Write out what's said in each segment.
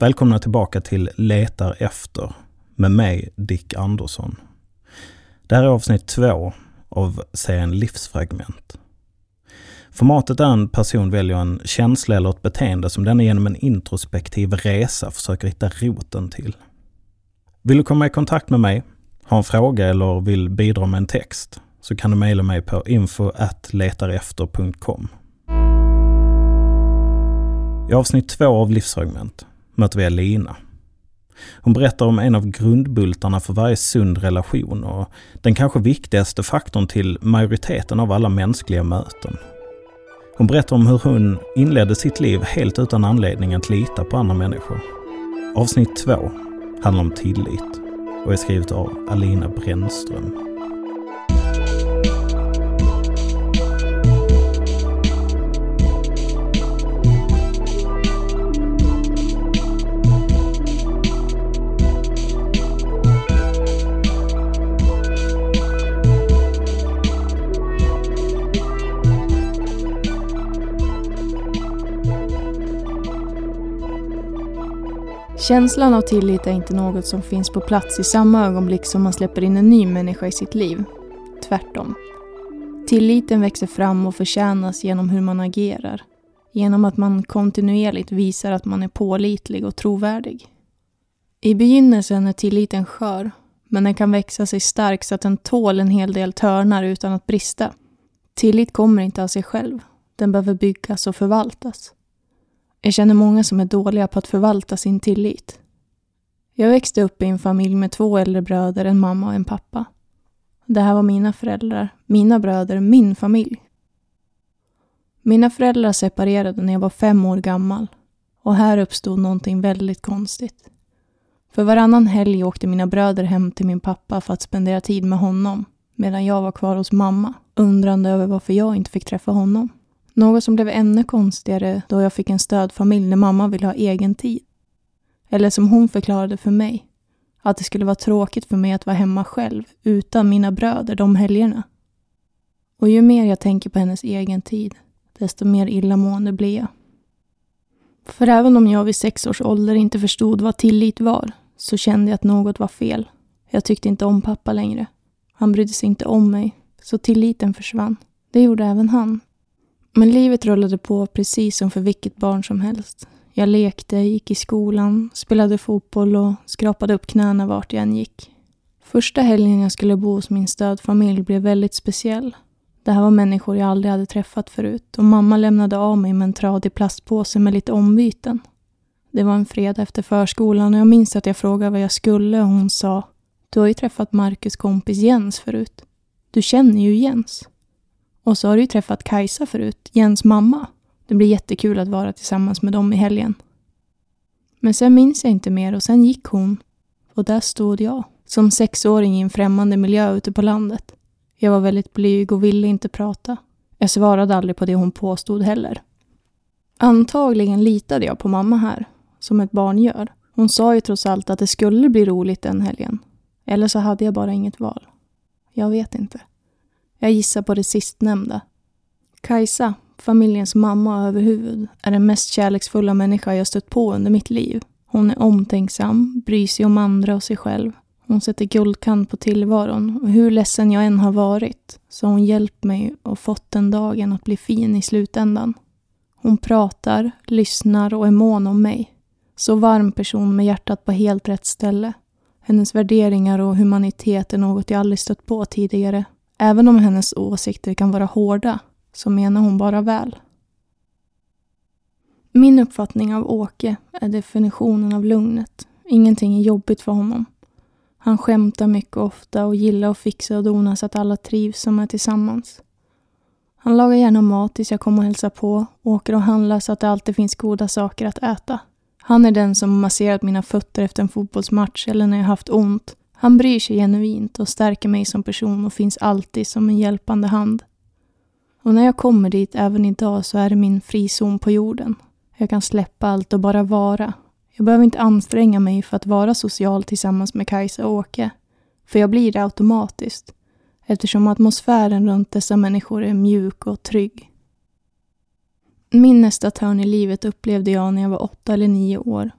Välkomna tillbaka till Letar efter med mig, Dick Andersson. Det här är avsnitt två av serien Livsfragment. Formatet är en person väljer en känsla eller ett beteende som den genom en introspektiv resa försöker hitta roten till. Vill du komma i kontakt med mig, ha en fråga eller vill bidra med en text så kan du mejla mig på info.letarefter.com. I avsnitt två av Livsfragment möter vi Alina. Hon berättar om en av grundbultarna för varje sund relation och den kanske viktigaste faktorn till majoriteten av alla mänskliga möten. Hon berättar om hur hon inledde sitt liv helt utan anledning att lita på andra människor. Avsnitt två handlar om tillit och är skrivet av Alina Brännström. Känslan av tillit är inte något som finns på plats i samma ögonblick som man släpper in en ny människa i sitt liv. Tvärtom. Tilliten växer fram och förtjänas genom hur man agerar. Genom att man kontinuerligt visar att man är pålitlig och trovärdig. I begynnelsen är tilliten skör, men den kan växa sig stark så att den tål en hel del törnar utan att brista. Tillit kommer inte av sig själv. Den behöver byggas och förvaltas. Jag känner många som är dåliga på att förvalta sin tillit. Jag växte upp i en familj med två äldre bröder, en mamma och en pappa. Det här var mina föräldrar, mina bröder, min familj. Mina föräldrar separerade när jag var fem år gammal och här uppstod någonting väldigt konstigt. För varannan helg åkte mina bröder hem till min pappa för att spendera tid med honom medan jag var kvar hos mamma, undrande över varför jag inte fick träffa honom. Något som blev ännu konstigare då jag fick en stödfamilj när mamma ville ha egen tid. Eller som hon förklarade för mig, att det skulle vara tråkigt för mig att vara hemma själv utan mina bröder de helgerna. Och ju mer jag tänker på hennes egen tid, desto mer illamående blir jag. För även om jag vid sex års ålder inte förstod vad tillit var, så kände jag att något var fel. Jag tyckte inte om pappa längre. Han brydde sig inte om mig, så tilliten försvann. Det gjorde även han. Men livet rullade på precis som för vilket barn som helst. Jag lekte, gick i skolan, spelade fotboll och skrapade upp knäna vart jag än gick. Första helgen jag skulle bo hos min stödfamilj blev väldigt speciell. Det här var människor jag aldrig hade träffat förut och mamma lämnade av mig med en tradig plastpåse med lite ombyten. Det var en fredag efter förskolan och jag minns att jag frågade vad jag skulle och hon sa Du har ju träffat Marcus kompis Jens förut. Du känner ju Jens. Och så har du ju träffat Kajsa förut, Jens mamma. Det blir jättekul att vara tillsammans med dem i helgen. Men sen minns jag inte mer och sen gick hon. Och där stod jag, som sexåring i en främmande miljö ute på landet. Jag var väldigt blyg och ville inte prata. Jag svarade aldrig på det hon påstod heller. Antagligen litade jag på mamma här, som ett barn gör. Hon sa ju trots allt att det skulle bli roligt den helgen. Eller så hade jag bara inget val. Jag vet inte. Jag gissar på det sistnämnda. Kajsa, familjens mamma överhuvud, är den mest kärleksfulla människa jag stött på under mitt liv. Hon är omtänksam, bryr sig om andra och sig själv. Hon sätter guldkant på tillvaron och hur ledsen jag än har varit så har hon hjälpt mig och fått den dagen att bli fin i slutändan. Hon pratar, lyssnar och är mån om mig. Så varm person med hjärtat på helt rätt ställe. Hennes värderingar och humanitet är något jag aldrig stött på tidigare Även om hennes åsikter kan vara hårda så menar hon bara väl. Min uppfattning av Åke är definitionen av lugnet. Ingenting är jobbigt för honom. Han skämtar mycket ofta och gillar att fixa och dona så att alla trivs som är tillsammans. Han lagar gärna mat tills jag kommer och hälsar på, åker och handlar så att det alltid finns goda saker att äta. Han är den som masserat mina fötter efter en fotbollsmatch eller när jag haft ont han bryr sig genuint och stärker mig som person och finns alltid som en hjälpande hand. Och när jag kommer dit även idag så är det min frizon på jorden. Jag kan släppa allt och bara vara. Jag behöver inte anstränga mig för att vara social tillsammans med Kajsa och Åke. För jag blir det automatiskt. Eftersom atmosfären runt dessa människor är mjuk och trygg. Min nästa törn i livet upplevde jag när jag var åtta eller nio år.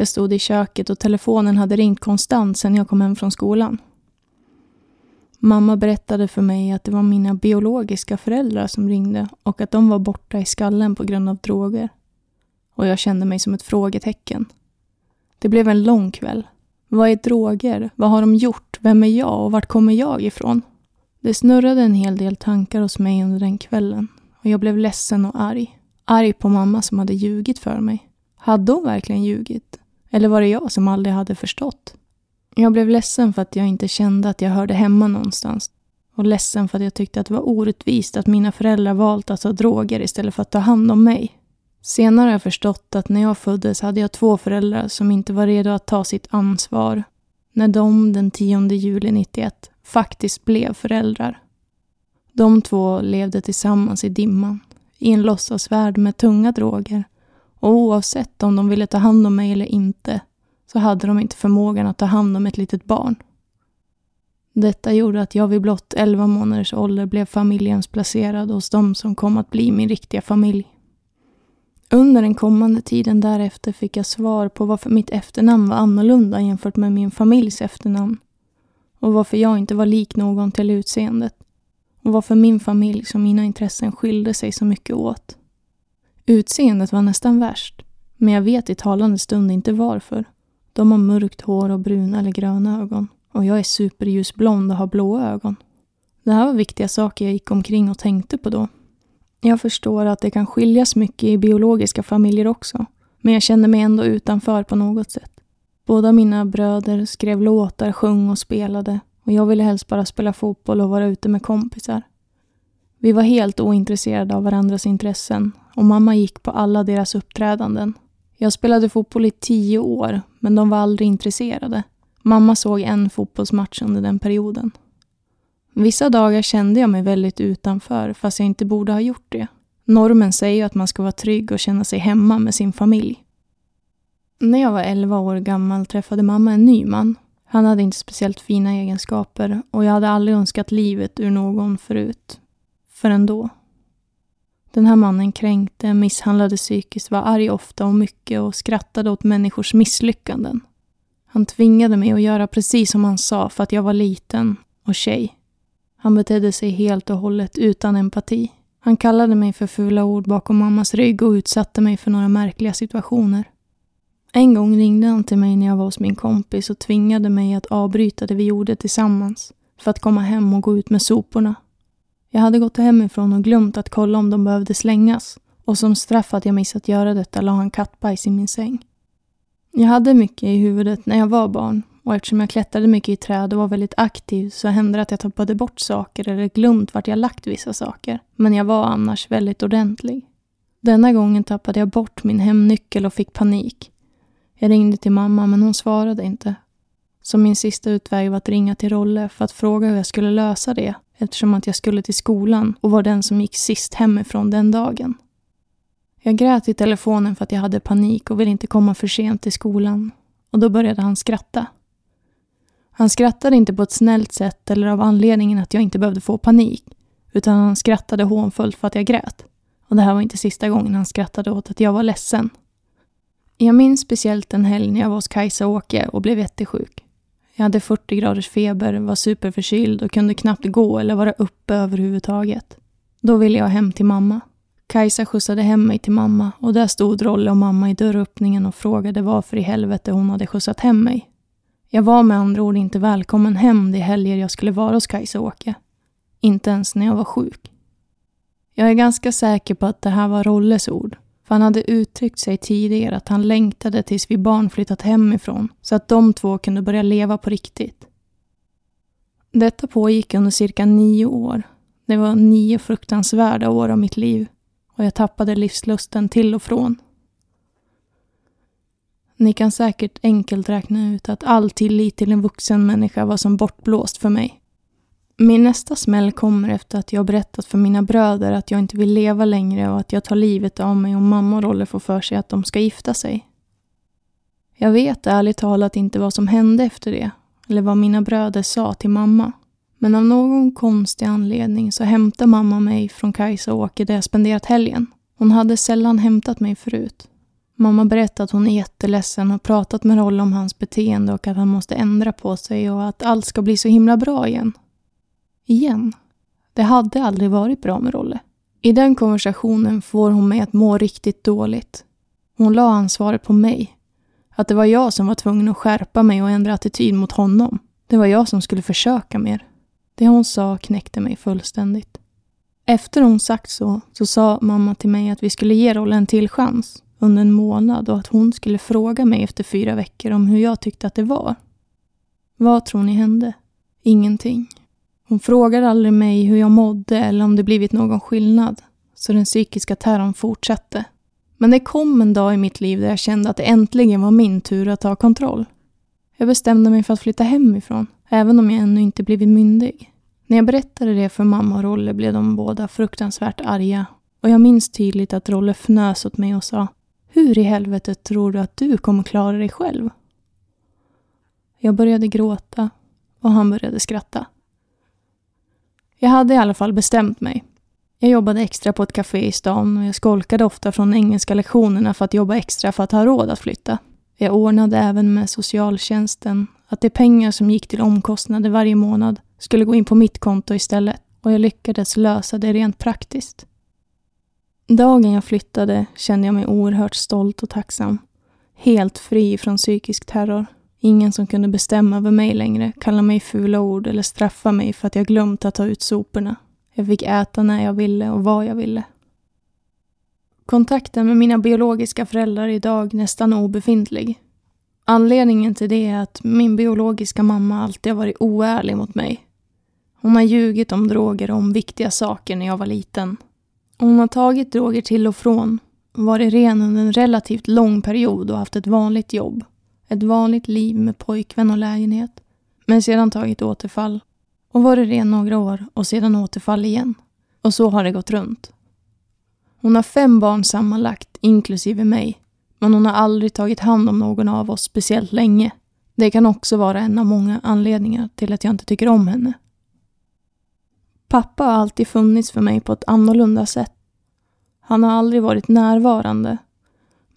Jag stod i köket och telefonen hade ringt konstant sedan jag kom hem från skolan. Mamma berättade för mig att det var mina biologiska föräldrar som ringde och att de var borta i skallen på grund av droger. Och jag kände mig som ett frågetecken. Det blev en lång kväll. Vad är droger? Vad har de gjort? Vem är jag och vart kommer jag ifrån? Det snurrade en hel del tankar hos mig under den kvällen och jag blev ledsen och arg. Arg på mamma som hade ljugit för mig. Hade hon verkligen ljugit? Eller var det jag som aldrig hade förstått? Jag blev ledsen för att jag inte kände att jag hörde hemma någonstans. Och ledsen för att jag tyckte att det var orättvist att mina föräldrar valt att ta droger istället för att ta hand om mig. Senare har jag förstått att när jag föddes hade jag två föräldrar som inte var redo att ta sitt ansvar när de den 10 juli 91 faktiskt blev föräldrar. De två levde tillsammans i dimman, i en låtsasvärld med tunga droger och oavsett om de ville ta hand om mig eller inte så hade de inte förmågan att ta hand om ett litet barn. Detta gjorde att jag vid blott 11 månaders ålder blev familjehemsplacerad hos de som kom att bli min riktiga familj. Under den kommande tiden därefter fick jag svar på varför mitt efternamn var annorlunda jämfört med min familjs efternamn och varför jag inte var lik någon till utseendet och varför min familj och mina intressen skilde sig så mycket åt. Utseendet var nästan värst, men jag vet i talande stund inte varför. De har mörkt hår och bruna eller gröna ögon och jag är superljusblond och har blåa ögon. Det här var viktiga saker jag gick omkring och tänkte på då. Jag förstår att det kan skiljas mycket i biologiska familjer också, men jag kände mig ändå utanför på något sätt. Båda mina bröder skrev låtar, sjöng och spelade och jag ville helst bara spela fotboll och vara ute med kompisar. Vi var helt ointresserade av varandras intressen och mamma gick på alla deras uppträdanden. Jag spelade fotboll i tio år, men de var aldrig intresserade. Mamma såg en fotbollsmatch under den perioden. Vissa dagar kände jag mig väldigt utanför, fast jag inte borde ha gjort det. Normen säger ju att man ska vara trygg och känna sig hemma med sin familj. När jag var 11 år gammal träffade mamma en ny man. Han hade inte speciellt fina egenskaper och jag hade aldrig önskat livet ur någon förut. Förrän då. Den här mannen kränkte, misshandlade psykiskt, var arg ofta och mycket och skrattade åt människors misslyckanden. Han tvingade mig att göra precis som han sa för att jag var liten och tjej. Han betedde sig helt och hållet utan empati. Han kallade mig för fula ord bakom mammas rygg och utsatte mig för några märkliga situationer. En gång ringde han till mig när jag var hos min kompis och tvingade mig att avbryta det vi gjorde tillsammans för att komma hem och gå ut med soporna. Jag hade gått hemifrån och glömt att kolla om de behövde slängas och som straff att jag missat göra detta la han kattbajs i min säng. Jag hade mycket i huvudet när jag var barn och eftersom jag klättrade mycket i träd och var väldigt aktiv så hände det att jag tappade bort saker eller glömt vart jag lagt vissa saker. Men jag var annars väldigt ordentlig. Denna gången tappade jag bort min hemnyckel och fick panik. Jag ringde till mamma men hon svarade inte. Så min sista utväg var att ringa till Rolle för att fråga hur jag skulle lösa det eftersom att jag skulle till skolan och var den som gick sist hemifrån den dagen. Jag grät i telefonen för att jag hade panik och ville inte komma för sent till skolan. Och då började han skratta. Han skrattade inte på ett snällt sätt eller av anledningen att jag inte behövde få panik, utan han skrattade hånfullt för att jag grät. Och det här var inte sista gången han skrattade åt att jag var ledsen. Jag minns speciellt en helg när jag var hos Kajsa och Åke och blev jättesjuk. Jag hade 40 graders feber, var superförkyld och kunde knappt gå eller vara uppe överhuvudtaget. Då ville jag hem till mamma. Kajsa skjutsade hem mig till mamma och där stod Rolle och mamma i dörröppningen och frågade varför i helvete hon hade skjutsat hem mig. Jag var med andra ord inte välkommen hem de helger jag skulle vara hos Kajsa och Åke. Inte ens när jag var sjuk. Jag är ganska säker på att det här var Rolles ord. För han hade uttryckt sig tidigare att han längtade tills vi barn flyttat hemifrån så att de två kunde börja leva på riktigt. Detta pågick under cirka nio år. Det var nio fruktansvärda år av mitt liv och jag tappade livslusten till och från. Ni kan säkert enkelt räkna ut att all tillit till en vuxen människa var som bortblåst för mig. Min nästa smäll kommer efter att jag berättat för mina bröder att jag inte vill leva längre och att jag tar livet av mig om mamma och Rolle får för sig att de ska gifta sig. Jag vet ärligt talat inte vad som hände efter det, eller vad mina bröder sa till mamma. Men av någon konstig anledning så hämtar mamma mig från Kajsa och Åke där jag spenderat helgen. Hon hade sällan hämtat mig förut. Mamma berättar att hon är jätteledsen och pratat med Rolle om hans beteende och att han måste ändra på sig och att allt ska bli så himla bra igen. Igen. Det hade aldrig varit bra med Rolle. I den konversationen får hon mig att må riktigt dåligt. Hon la ansvaret på mig. Att det var jag som var tvungen att skärpa mig och ändra attityd mot honom. Det var jag som skulle försöka mer. Det hon sa knäckte mig fullständigt. Efter hon sagt så, så sa mamma till mig att vi skulle ge Rolle en till chans under en månad och att hon skulle fråga mig efter fyra veckor om hur jag tyckte att det var. Vad tror ni hände? Ingenting. Hon frågade aldrig mig hur jag mådde eller om det blivit någon skillnad, så den psykiska terrorn fortsatte. Men det kom en dag i mitt liv där jag kände att det äntligen var min tur att ta kontroll. Jag bestämde mig för att flytta hemifrån, även om jag ännu inte blivit myndig. När jag berättade det för mamma och Rolle blev de båda fruktansvärt arga och jag minns tydligt att Rolle fnös åt mig och sa Hur i helvete tror du att du kommer klara dig själv? Jag började gråta och han började skratta. Jag hade i alla fall bestämt mig. Jag jobbade extra på ett café i stan och jag skolkade ofta från engelska lektionerna för att jobba extra för att ha råd att flytta. Jag ordnade även med socialtjänsten att de pengar som gick till omkostnader varje månad skulle gå in på mitt konto istället och jag lyckades lösa det rent praktiskt. Dagen jag flyttade kände jag mig oerhört stolt och tacksam. Helt fri från psykisk terror. Ingen som kunde bestämma över mig längre, kalla mig fula ord eller straffa mig för att jag glömt att ta ut soporna. Jag fick äta när jag ville och vad jag ville. Kontakten med mina biologiska föräldrar är idag nästan obefintlig. Anledningen till det är att min biologiska mamma alltid har varit oärlig mot mig. Hon har ljugit om droger och om viktiga saker när jag var liten. Hon har tagit droger till och från, varit ren under en relativt lång period och haft ett vanligt jobb. Ett vanligt liv med pojkvän och lägenhet. Men sedan tagit återfall och varit ren några år och sedan återfall igen. Och så har det gått runt. Hon har fem barn sammanlagt, inklusive mig. Men hon har aldrig tagit hand om någon av oss speciellt länge. Det kan också vara en av många anledningar till att jag inte tycker om henne. Pappa har alltid funnits för mig på ett annorlunda sätt. Han har aldrig varit närvarande.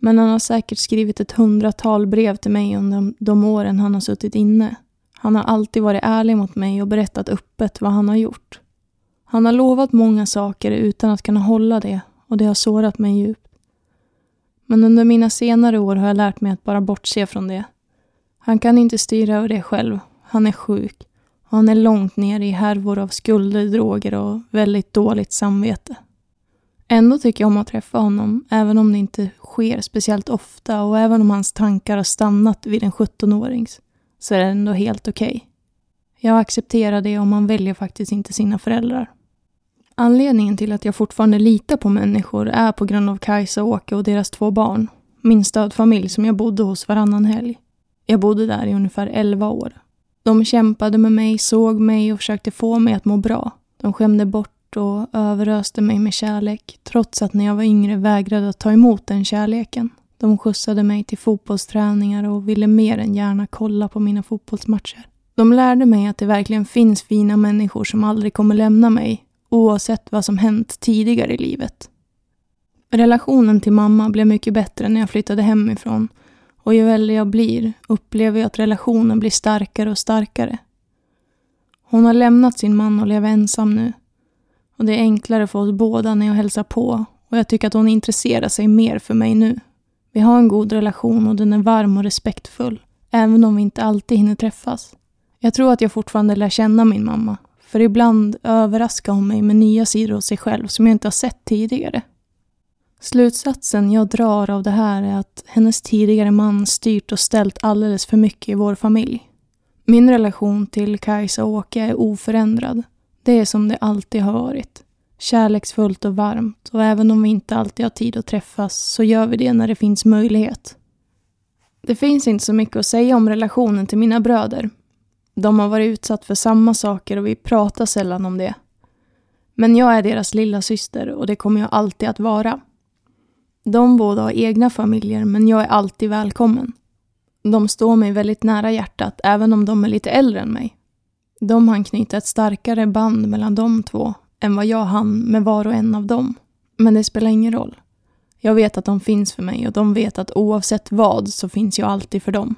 Men han har säkert skrivit ett hundratal brev till mig under de åren han har suttit inne. Han har alltid varit ärlig mot mig och berättat öppet vad han har gjort. Han har lovat många saker utan att kunna hålla det och det har sårat mig djupt. Men under mina senare år har jag lärt mig att bara bortse från det. Han kan inte styra över det själv. Han är sjuk. Och han är långt ner i härvor av skulder, droger och väldigt dåligt samvete. Ändå tycker jag om att träffa honom, även om det inte sker speciellt ofta och även om hans tankar har stannat vid en 17-årings, så är det ändå helt okej. Okay. Jag accepterar det om man väljer faktiskt inte sina föräldrar. Anledningen till att jag fortfarande litar på människor är på grund av Kajsa och Åke och deras två barn. Min stödfamilj som jag bodde hos varannan helg. Jag bodde där i ungefär 11 år. De kämpade med mig, såg mig och försökte få mig att må bra. De skämde bort och överöste mig med kärlek, trots att när jag var yngre vägrade att ta emot den kärleken. De skjutsade mig till fotbollsträningar och ville mer än gärna kolla på mina fotbollsmatcher. De lärde mig att det verkligen finns fina människor som aldrig kommer lämna mig, oavsett vad som hänt tidigare i livet. Relationen till mamma blev mycket bättre när jag flyttade hemifrån och ju äldre jag blir upplever jag att relationen blir starkare och starkare. Hon har lämnat sin man och lever ensam nu. Och det är enklare för oss båda när jag hälsar på och jag tycker att hon intresserar sig mer för mig nu. Vi har en god relation och den är varm och respektfull, även om vi inte alltid hinner träffas. Jag tror att jag fortfarande lär känna min mamma, för ibland överraskar hon mig med nya sidor hos sig själv som jag inte har sett tidigare. Slutsatsen jag drar av det här är att hennes tidigare man styrt och ställt alldeles för mycket i vår familj. Min relation till Kajsa och Åke är oförändrad. Det är som det alltid har varit. Kärleksfullt och varmt och även om vi inte alltid har tid att träffas så gör vi det när det finns möjlighet. Det finns inte så mycket att säga om relationen till mina bröder. De har varit utsatt för samma saker och vi pratar sällan om det. Men jag är deras lilla syster och det kommer jag alltid att vara. De båda har egna familjer, men jag är alltid välkommen. De står mig väldigt nära hjärtat, även om de är lite äldre än mig. De hann knyta ett starkare band mellan de två än vad jag hann med var och en av dem. Men det spelar ingen roll. Jag vet att de finns för mig och de vet att oavsett vad så finns jag alltid för dem.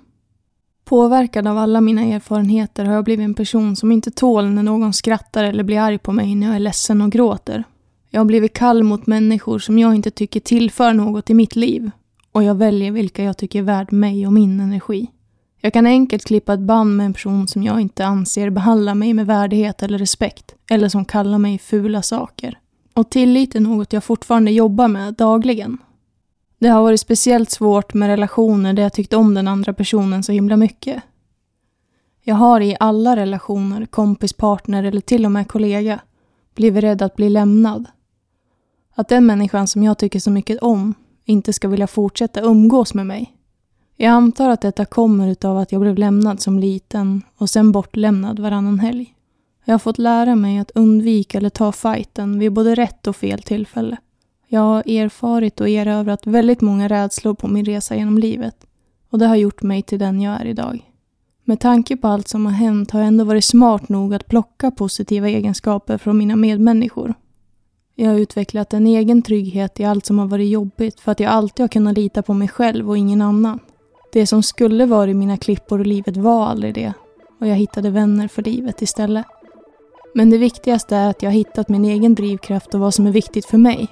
Påverkad av alla mina erfarenheter har jag blivit en person som inte tål när någon skrattar eller blir arg på mig när jag är ledsen och gråter. Jag har blivit kall mot människor som jag inte tycker tillför något i mitt liv. Och jag väljer vilka jag tycker är värd mig och min energi. Jag kan enkelt klippa ett band med en person som jag inte anser behandlar mig med värdighet eller respekt. Eller som kallar mig fula saker. Och tillit är något jag fortfarande jobbar med dagligen. Det har varit speciellt svårt med relationer där jag tyckt om den andra personen så himla mycket. Jag har i alla relationer, kompis, partner eller till och med kollega blivit rädd att bli lämnad. Att den människan som jag tycker så mycket om inte ska vilja fortsätta umgås med mig. Jag antar att detta kommer utav att jag blev lämnad som liten och sen bortlämnad varannan helg. Jag har fått lära mig att undvika eller ta fighten vid både rätt och fel tillfälle. Jag har erfarit och erövrat väldigt många rädslor på min resa genom livet och det har gjort mig till den jag är idag. Med tanke på allt som har hänt har jag ändå varit smart nog att plocka positiva egenskaper från mina medmänniskor. Jag har utvecklat en egen trygghet i allt som har varit jobbigt för att jag alltid har kunnat lita på mig själv och ingen annan. Det som skulle varit mina klippor i livet var aldrig det och jag hittade vänner för livet istället. Men det viktigaste är att jag har hittat min egen drivkraft och vad som är viktigt för mig.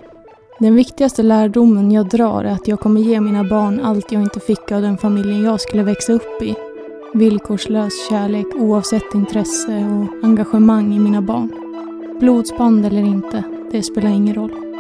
Den viktigaste lärdomen jag drar är att jag kommer ge mina barn allt jag inte fick av den familjen jag skulle växa upp i. Villkorslös kärlek oavsett intresse och engagemang i mina barn. Blodsband eller inte, det spelar ingen roll.